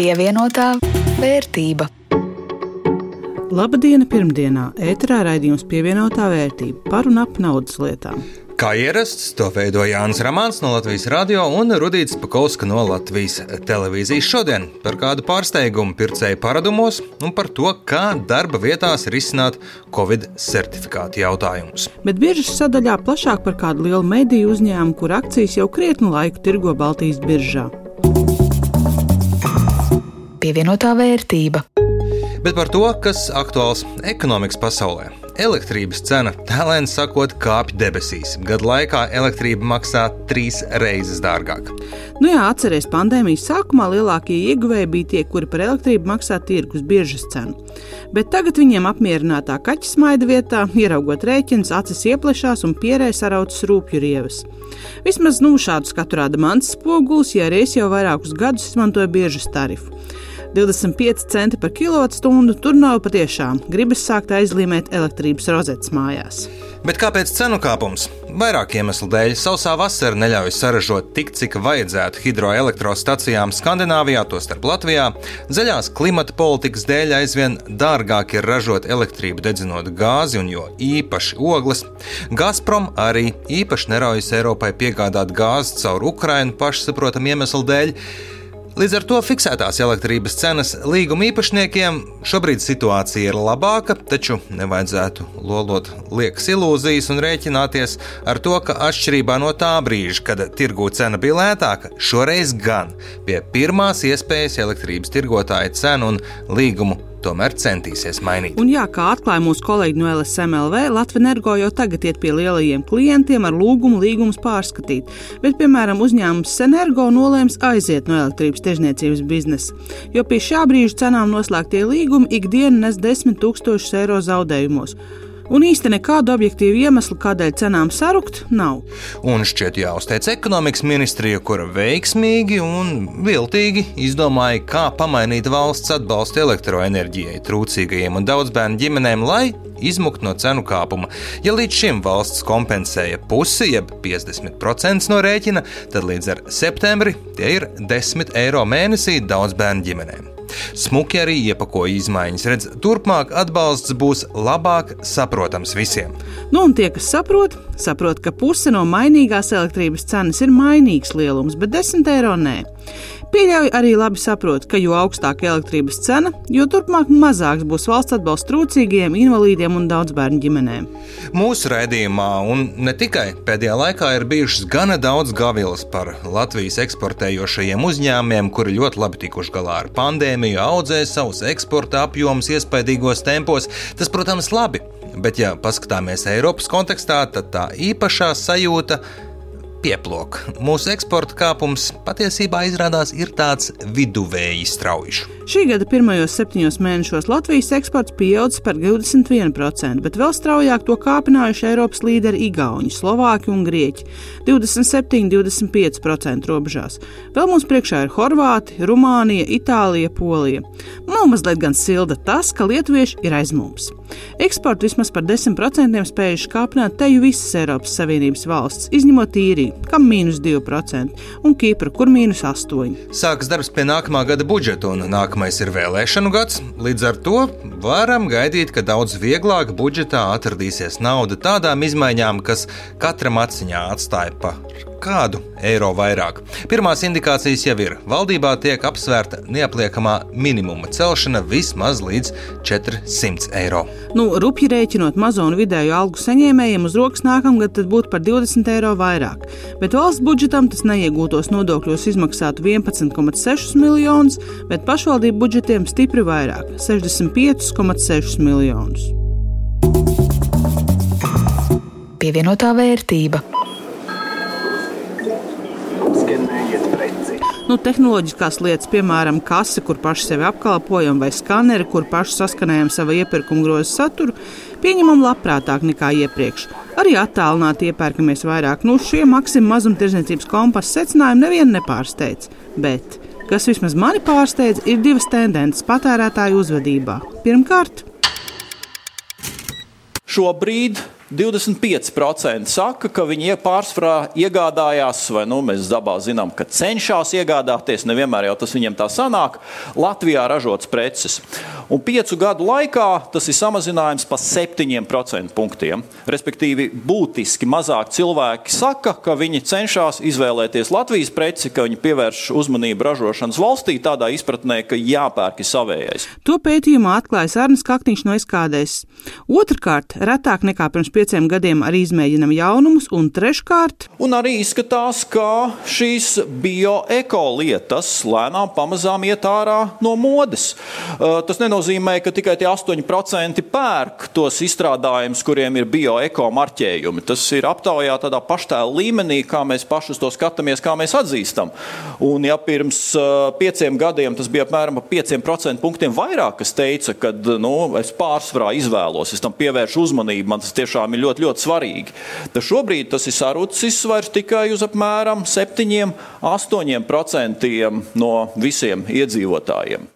Pievienotā vērtība. Labdien, pirmdienā ēterā raidījums pievienotā vērtība par un ap naudas lietām. Kā ierasts, to veido Jānis Rāmāns no Latvijas radio un Rudīts Pakauska no Latvijas televīzijas. Šodien par kādu pārsteigumu pircēju paradumos un par to, kā darba vietās risināt Covid certifikātu jautājumus. Bet biežas sadaļā plašāk par kādu lielu mediju uzņēmumu, kur akcijas jau krietnu laiku tirgo Baltijas biržā. Pievienotā vērtība. Bet par to, kas aktuāls ekonomikas pasaulē. Elektrības cena, tēlēni sakot, kāpj debesīs. Gadu laikā elektrība maksā trīs reizes dārgāk. Nu jā, atcerieties, pandēmijas sākumā lielākie ieguvēji bija tie, kuri par elektrību maksā tirgus biežas cenu. Bet tagad viņiem apmierinātā kaķa smaida vietā, ieraugot rēķinus, acis ieplešās un pierē sarautas rūpju rievas. Vismaz nu, šādu skatu rāda mans spogulis, ja arī es jau vairākus gadus izmantoju biežas tarifu. 25 centi par kilovatstundu tur nav patiešām. Gribas sākt aizlīmēt elektrības rozetes mājās. Bet kāpēc cenu kāpums? Vairāk iemeslu dēļ sausā vasara neļauj saražot tik, cik vajadzētu hidroelektrostacijām Skandināvijā, tostarp Latvijā. Zaļās klimata politikas dēļ aizvien dārgāk ir ražot elektrību dedzinot gāzi un jo īpaši ogles. Gazprom arī īpaši neraujas Eiropai piegādāt gāzi caur Ukrainu pašsaprotamu iemeslu dēļ. Līdz ar to fiksētās elektrības cenas līguma īpašniekiem šobrīd situācija ir labāka, taču nevajadzētu lolot liekas ilūzijas un rēķināties ar to, ka atšķirībā no tā brīža, kad tirgū cena bija lētāka, šoreiz gan pie pirmās iespējas elektrības tirgotāja cenu un līgumu tomēr centīsies mainīt. Un jā, kā atklāja mūsu kolēģi no LSMLV, Latvijas energo jau tagad iet pie lielajiem klientiem ar lūgumu līgumus pārskatīt, bet, piemēram, uzņēmums Senergo nolēms aiziet no elektrības tirzniecības biznesa, jo pie šā brīža cenām noslēgtie līgumi ikdienu nes 10 000 eiro zaudējumos un īsti nekādu objektīvu iemeslu, kādēļ cenām sarukt, nav. Un šķiet jāuzteic ekonomikas ministrija, kura veiksmīgi un viltīgi izdomāja, kā pamainīt valsts atbalstu elektroenerģijai trūcīgajiem un daudzbērnu ģimenēm, lai izmukt no cenu kāpuma. Ja līdz šim valsts kompensēja pusi, jeb 50% no rēķina, tad līdz ar septembri tie ir 10 eiro mēnesī daudzbērnu ģimenēm. Smuki arī iepakoja izmaiņas. Redz, turpmāk atbalsts būs labāk saprotams visiem. Nu, un tie, kas saprot, saprot, ka puse no mainīgās elektrības cenas ir mainīgs lielums, bet 10 eiro nē. Pieļauj arī labi saprot, ka jo augstāka elektrības cena, jo turpmāk mazāks būs valsts atbalsts trūcīgiem, invalīdiem un daudzbērnu ģimenēm. Mūsu raidījumā, un ne tikai pēdējā laikā, ir bijušas gana daudz gavilas par Latvijas eksportējošajiem uzņēmumiem, kuri ļoti labi tikuši galā ar pandēmiju, audzē savus eksporta apjomus iespaidīgos tempos. Tas, protams, labi, bet ja paskatāmies Eiropas kontekstā, tad tā īpašā sajūta ir pieplok. Mūsu eksporta kāpums patiesībā izrādās ir tāds viduvēji strauji. Šī gada pirmajos septiņos mēnešos Latvijas eksports pieaudzis par 21%, bet vēl straujāk to kāpinājuši Eiropas līderi Igauni, Slovāki un Grieķi - 27-25% robežās. Vēl mums priekšā ir Horvāti, Rumānija, Itālija, Polija. Nav mazliet gan silda tas, ka lietuvieši ir aiz mums. Eksportu vismaz par 10% spējuši kāpināt teju visas Eiropas Savienības valsts, izņemot īriju, kam mīnus 2%, un Kipru, kur mīnus 8%. Sākas darbs pie nākamā gada budžeta, un nākamais ir vēlēšanu gads. Līdz ar to varam gaidīt, ka daudz vieglāk budžetā atradīsies nauda tādām izmaiņām, kas katram aciņā atstāja pa kādu eiro vairāk. Pirmās indikācijas jau ir. Valdībā tiek apsvērta neapliekamā minimuma celšana vismaz līdz 400 eiro. Nu, Rupji rēķinot mazo un vidēju algu saņēmējiem uz rokas nākamgad būtu par 20 eiro vairāk, bet valsts budžetam tas neiegūtos nodokļos izmaksātu 11,6 miljonus, bet pašvaldību budžetiem stipri vairāk - 65,6 miljonus. Pievienotā vērtība. Nu, tehnoloģiskās lietas, piemēram, kase, kur paši sevi apkalpojam, vai skaneri, kur paši saskanējam savu iepirkuma grozu saturu, pieņemam labprātāk nekā iepriekš. Arī attālināti iepērkamies vairāk. Nu, šie maksimuma mazumtirdzniecības kompasa secinājumi nevienu nepārsteidz. Bet, kas vismaz mani pārsteidz, ir divas tendences patērētāju uzvedībā. Pirmkārt, šobrīd 25% saka, ka viņi pārsvarā iegādājās, vai nu, mēs dabā zinām, ka cenšas iegādāties, nevienmēr jau tas viņiem tā sanāk, Latvijā ražotas preces. Un piecu gadu laikā tas ir samazinājums par 7% punktiem. Respektīvi, būtiski mazāk cilvēki saka, ka viņi cenšas izvēlēties Latvijas preci, ka viņi pievērš uzmanību ražošanas valstī tādā izpratnē, ka jāpērk savējais. To pētījumā atklājas Arnēs Kaktiņš no SKDS. Otrakārt, retāk nekā pirms pieciem gadiem arī izmēģinam jaunumus, un treškārt, un arī izskatās, ka šīs bioeko lietas lēnām pamazām iet ārā no modes. Tas nenozīmē, ka tikai tie 8% pērk tos izstrādājumus, kuriem ir bioeko marķējumi. Tas ir aptaujā tādā paštēla līmenī, kā mēs paši to skatāmies, kā mēs atzīstam. Un ja pirms pieciem gadiem tas bija apmēram 5% punktiem vairāk, kas teica, ka nu, es pārsvarā izvēlos, es tam pievēršu uzmanību, man tas tiešām ir ļoti, ļoti svarīgi. Tad šobrīd tas ir sarucis vairs tikai uz apmēram 7, 8% no visiem iedzīvotājiem.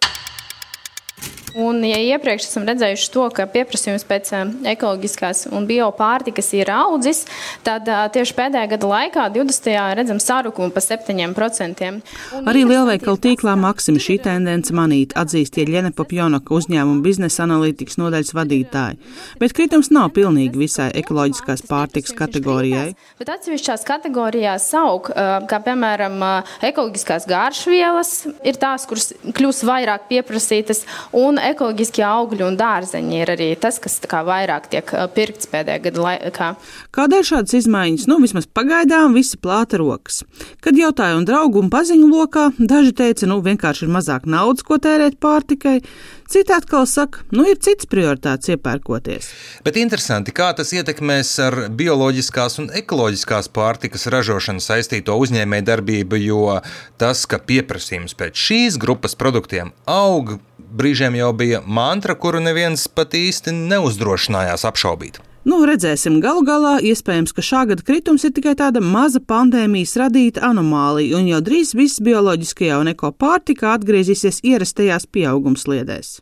Un, ja iepriekš esam redzējuši to, ka pieprasījums pēc eh, ekoloģiskās un biopārtikas ir audzis, tad eh, tieši pēdējā gada laikā, 20. redzam sarukumu pa 7%. Un Arī lielveikalu tīklā Maksima šī tendence manīt, atzīst Ieļena Popjonoka uzņēmuma biznesa analītikas nodaļas vadītāji. Bet kritums nav pilnīgi visai ekoloģiskās pārtikas kategorijai. Bet atsevišķās kategorijās aug, eh, kā piemēram ekoloģiskās gāršvielas, ir tās, kuras kļūs vairāk pieprasītas. Un ekoloģiskie augļi un dārzeņi ir arī tas, kas vairāk tiek pirkts pēdējā gada laikā. Kādēļ šādas izmaiņas? Nu, vismaz pagaidām visi plāta rokas. Kad jautāju un draugu un paziņu lokā, daži teica, nu vienkārši ir mazāk naudas, ko tērēt pārtikai. Citi atkal saka, nu ir cits prioritāts iepērkoties. Bet interesanti, kā tas ietekmēs ar bioloģiskās un ekoloģiskās pārtikas ražošanu saistīto uzņēmēju darbību, jo tas, ka pieprasījums pēc šīs grupas produktiem aug, brīžiem jau bija mantra, kuru neviens pat īsti neuzdrošinājās apšaubīt. Nu, redzēsim, galu galā iespējams, ka šā gada kritums ir tikai tāda maza pandēmijas radīta anomālija, un jau drīz viss bioloģiskajā un ekopārtikā atgriezīsies ierastajās pieaugumsliedēs.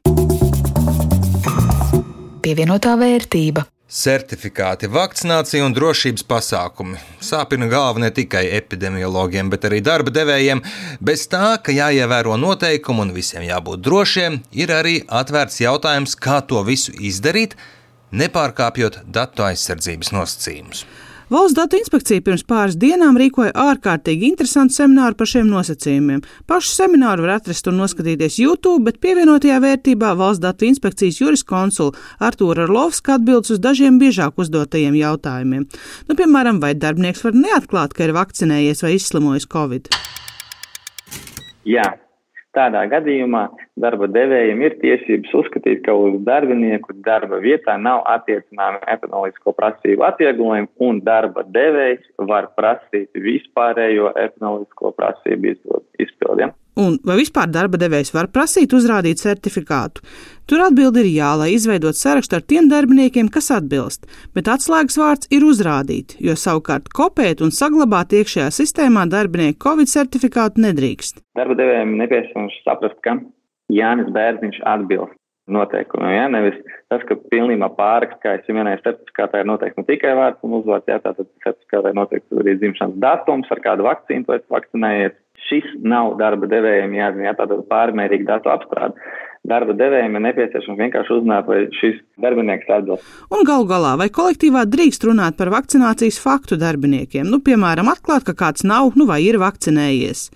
Pievienotā vērtība. Certifikāti, vakcinācija un drošības pasākumi sāpina galvu ne tikai epidemiologiem, bet arī darba devējiem. Bez tā, ka jāievēro noteikumi un visiem jābūt drošiem, ir arī atvērts jautājums, kā to visu izdarīt, nepārkāpjot datu aizsardzības nosacījumus. Valsts datu inspekcija pirms pāris dienām rīkoja ārkārtīgi interesantu semināru par šiem nosacījumiem. Pašu semināru var atrast un noskatīties YouTube, bet pievienotajā vērtībā valsts datu inspekcijas juriskonsul Artūra Arlovska atbildes uz dažiem biežāk uzdotajiem jautājumiem. Nu, piemēram, vai darbinieks var neatklāt, ka ir vakcinējies vai izslimojis Covid? Jā, Tādā gadījumā darba devējiem ir tiesības uzskatīt, ka uz darbinieku darba vietā nav attiecināmi epidemioloģisko prasību atvieglojumi, un darba devējs var prasīt vispārējo epidemioloģisko prasību izpildiem. Un vai vispār darba devējs var prasīt uzrādīt certifikātu? Tur atbildi ir jā, lai izveidot sarakstu ar tiem darbiniekiem, kas atbilst, bet atslēgas vārds ir uzrādīt, jo savukārt kopēt un saglabāt iekšējā sistēmā darbinieku Covid certifikātu nedrīkst. Darba devējiem nepieciešams saprast, ka Jānis Bērziņš atbilst noteikumiem. Ja? Nevis tas, ka pilnībā pārakst, kā es jau minēju, certifikātā ir noteikti ne tikai vārds un uzvārds, jā, tātad certifikātā ir noteikti arī dzimšanas datums, ar kādu vakcīnu tu esi vakcinējies, Šis nav darba devējiem jāzina, jā, tātad pārmērīga datu apstrāde. Darba devējiem ir nepieciešams vienkārši uzzināt, vai šis darbinieks atbilst. Un galu galā, vai kolektīvā drīkst runāt par vakcinācijas faktu darbiniekiem? Nu, piemēram, atklāt, ka kāds nav, nu vai ir vakcinējies.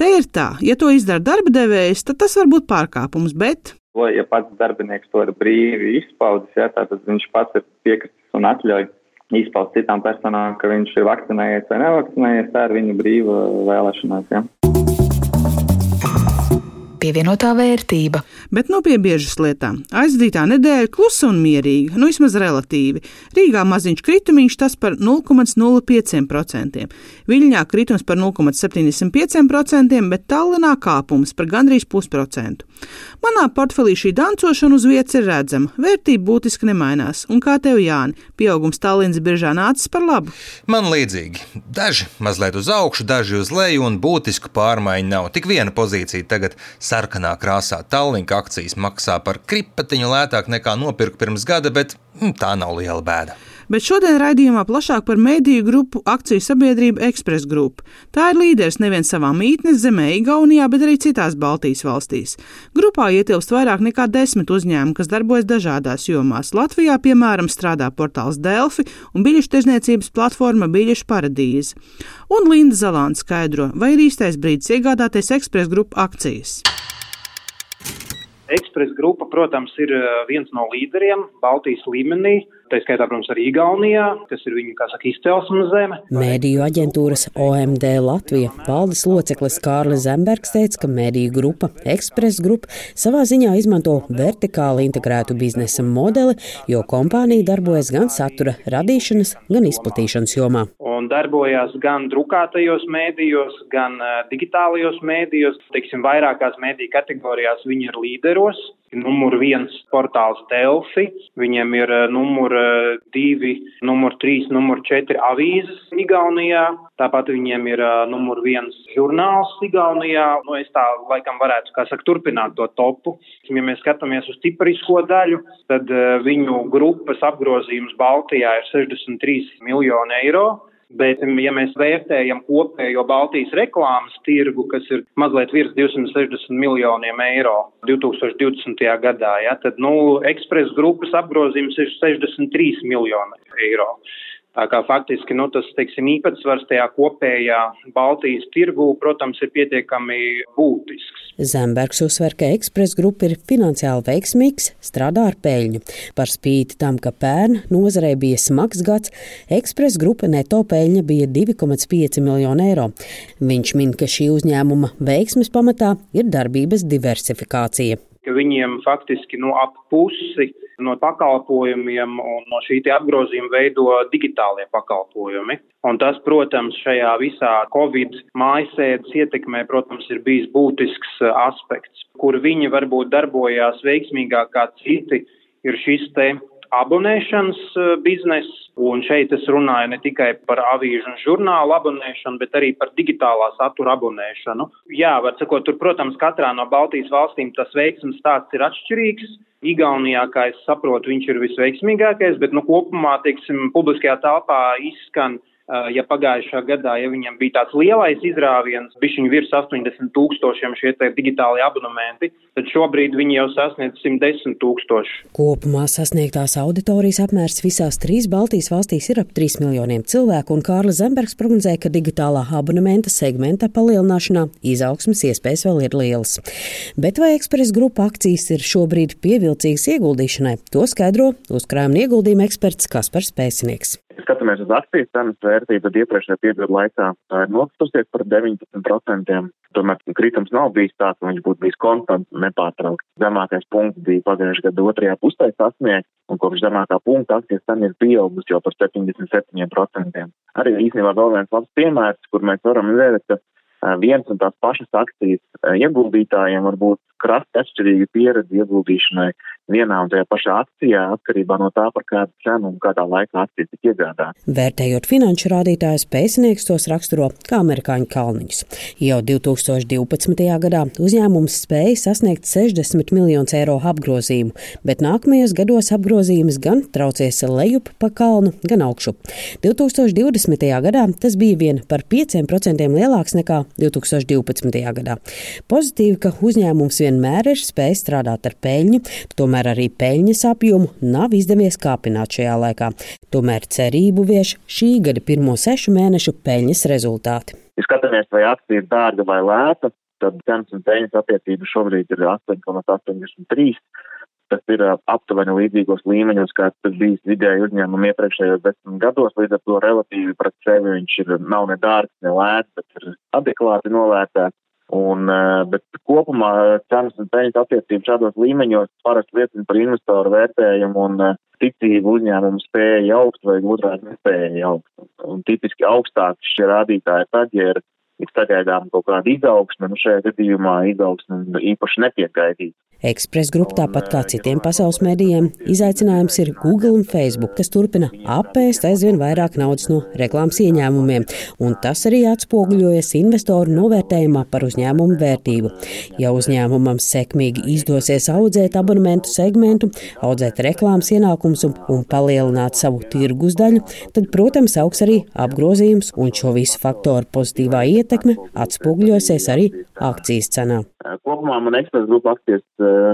Te ir tā, ja to izdara darba devējs, tad tas var būt pārkāpums, bet. Ja pats darbinieks to ir brīvi izpaudis, jā, tad viņš pats ir piekritis un atļauj izpaust citām personām, ka viņš ir vakcinējies vai nevakcinējies, tā ir viņa brīva vēlēšanās. Ja? Pievienotā vērtība. Bet nu pie biežas lietām. Aizdītā nedēļa klusa un mierīga, nu vismaz relatīvi. Rīgā maziņš kritumiņš tas par 0,05%. Viļņā kritums par 0,75%, bet Tallinā kāpums par gandrīz pusprocentu. Manā portfelī šī dancošana uz vietas ir redzama, vērtība būtiski nemainās. Un kā tev, Jāni, pieaugums Tallinas biržā nācis par labu? Man līdzīgi. Daži mazliet uz augšu, daži uz leju, un būtisku pārmaiņu nav. Tik viena pozīcija tagad sarkanā krāsā. Tallinka akcijas maksā par kripatiņu lētāk nekā nopirku pirms gada, bet mm, tā nav liela bēda. Bet šodien raidījumā plašāk par mediju grupu akciju sabiedrību Express Group. Tā ir līderis nevien savā mītnes zemē, Igaunijā, bet arī citās Baltijas valstīs. Grupā ietilpst vairāk nekā desmit uzņēmumu, kas darbojas dažādās jomās. Latvijā, piemēram, strādā portāls Delfi un biļešu tirzniecības platforma Biļešu paradīze. Un Linda Zalāna skaidro, vai ir īstais brīdis iegādāties Express Group akcijas. Ekspresa grupa, protams, ir eh, viens no līderiem Baltijas līmenī. Tā skaitā, protams, arī Igaunijā, kas ir viņa, kā saka, izcelsmes zeme. Mēdīju aģentūras OMD Latvija valdes loceklis Kārlis Zembergs teica, ka mēdīju grupa Express Group savā ziņā izmanto vertikāli integrētu biznesa modeli, jo kompānija darbojas gan satura radīšanas, gan izplatīšanas jomā. Un darbojās gan drukātajos mēdījos, gan uh, digitālajos mēdījos. Teiksim, vairākās mēdīju kategorijās viņi ir līderos. Numur viens portāls Delfi, viņiem ir uh, numur uh, divi, numur trīs, numur četri avīzes Igaunijā, tāpat viņiem ir uh, numur viens žurnāls Igaunijā. Nu, es tā laikam varētu, kā saka, turpināt to topu. Ja mēs skatāmies uz tiparisko daļu, tad viņu grupas apgrozījums Baltijā ir 63 miljoni eiro. Bet, ja mēs vērtējam kopējo Baltijas reklāmas tirgu, kas ir mazliet virs 260 miljoniem eiro 2020. gadā, ja, tad, nu, ekspresa grupas apgrozījums ir 63 miljoni eiro. Tā kā faktiski nu, tas teiksim, īpatsvars tajā kopējā Baltijas tirgū, protams, ir pietiekami būtisks. Zembergs uzsver, ka ekspresa grupa ir finansiāli veiksmīgs, strādā ar peļņu. Par spīti tam, ka pērn nozarei bija smags gads, ekspresa grupa neto peļņa bija 2,5 miljonu eiro. Viņš min, ka šī uzņēmuma veiksmes pamatā ir darbības diversifikācija. Ka viņiem faktiski nu, ap pusi no pakalpojumiem un no šī apgrozījuma veido digitālie pakalpojumi. Un tas, protams, šajā visā Covid mājasēdes ietekmē, protams, ir bijis būtisks uh, aspekts, kur viņi varbūt darbojās veiksmīgāk kā citi, ir šis te abonēšanas uh, bizness, un šeit es runāju ne tikai par avīžu un žurnālu abonēšanu, bet arī par digitālā satura abonēšanu. Jā, var sakot, tur, protams, katrā no Baltijas valstīm tas veiksmes stāsts ir atšķirīgs. Igaunijā, kā es saprotu, viņš ir visveiksmīgākais, bet nu, kopumā, teiksim, publiskajā telpā izskan ja pagājušā gadā, ja viņam bija tāds lielais izrāviens, bija viņi virs 80 tūkstošiem šie digitāli abonementi, tad šobrīd viņi jau sasniedz 110 tūkstoši. Kopumā sasniegtās auditorijas apmērs visās trīs Baltijas valstīs ir ap 3 miljoniem cilvēku, un Kārlis Zembergs prognozē, ka digitālā abonementa segmenta palielināšanā izaugsmas iespējas vēl ir lielas. Bet vai ekspresa grupa akcijas ir šobrīd pievilcīgas ieguldīšanai, to skaidro uzkrājuma ieguldījuma eksperts Kaspars Pēcinieks skatāmies uz akcijas cenas vērtību, tad iepriekšējā perioda laikā tā ir nokritusies par 19%. Tomēr kritums nav bijis tāds, ka viņš būtu bijis konstants un nepārtraukts. Zemākais punkts bija pagājušajā gada otrajā pusē sasniegts, un kopš zemākā punkta akcijas cena ir pieaugusi jau par 77%. Arī īstenībā vēl viens labs piemērs, kur mēs varam redzēt, ka viens un tās pašas akcijas ieguldītājiem var būt krasti atšķirīga pieredze ieguldīšanai vienā un tajā pašā akcijā atkarībā no tā, par kādu cenu un kādā laikā akcijas tika iegādāta. Vērtējot finanšu rādītājus, pēcnieks tos raksturo kā amerikāņu kalniņus. Jau 2012. gadā uzņēmums spēja sasniegt 60 miljonus eiro apgrozījumu, bet nākamajos gados apgrozījums gan traucies lejup pa kalnu, gan augšu. 2020. gadā tas bija vien par 5% lielāks nekā 2012. gadā. Pozitīvi, ka uzņēmums vienmēr ir spējis strādāt ar peļņu, tomēr arī peļņas apjomu nav izdevies kāpināt šajā laikā. Tomēr cerību vieš šī gada pirmo sešu mēnešu peļņas rezultāti. Ja skatāmies, vai akcija ir dārga vai lēta, tad cenas un peļņas attiecība šobrīd ir 8,83. Tas ir aptuveni līdzīgos līmeņos, kāds tas bijis vidēji uzņēmumi iepriekšējos desmit gados. Līdz ar to relatīvi pret sevi viņš ir nav ne dārgs, ne lēts, bet ir adekvāti novērtēts. Un, eh, bet kopumā cenas un peļņas attiecības šādos līmeņos parasti liecina par investoru vērtējumu un eh, ticību uzņēmumu spēju augt vai otrādi nespēju augt. Un tipiski augstāki šie rādītāji tad, ja ir ir sagaidām kaut kāda izaugsme, nu šajā gadījumā izaugsme īpaši netiek gaidīta. Ekspress grupa, tāpat kā citiem pasaules medijiem, izaicinājums ir Google un Facebook, kas turpina apēst aizvien vairāk naudas no reklāmas ieņēmumiem, un tas arī atspoguļojas investoru novērtējumā par uzņēmumu vērtību. Ja uzņēmumam sekmīgi izdosies audzēt abonementu segmentu, audzēt reklāmas ienākumus un, un palielināt savu tirgus daļu, tad, protams, augs arī apgrozījums, un šo visu faktoru pozitīvā ietekme atspoguļosies arī akcijas cenā. Kopumā man eksperta grupa akcijas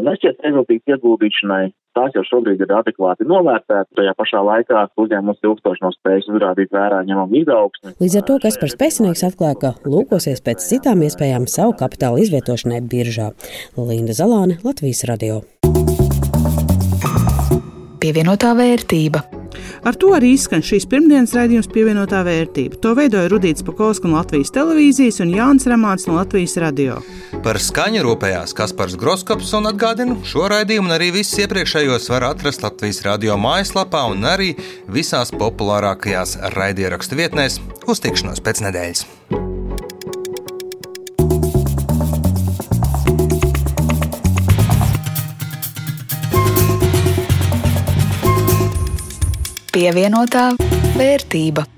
nešķiet ieguldīts ieguldīšanai. Tās jau šobrīd ir adekvāti novērtētas. Tajā pašā laikā uzņēmums ilgstoši nav spējis uzrādīt vērā ņemamu izaugsmi. Līdz ar to, kas par spēcinieks atklāja, ka lūkosies pēc citām iespējām savu kapitāla izvietošanai biržā. Linda Zalāne, Latvijas radio. Pievienotā vērtība. Ar to arī izskan šīs pirmdienas raidījums pievienotā vērtība. To veidoja Rudīts Pakausks no Latvijas televīzijas un Jānis Ramāns no Latvijas radio. Par skaņu rūpējās Kaspars Groskops un atgādinu, šo raidījumu arī visus iepriekšējos var atrast Latvijas radio mājaslapā un arī visās populārākajās raidierakstu vietnēs. Uz tikšanos pēc nedēļas! Pievienotā vērtība.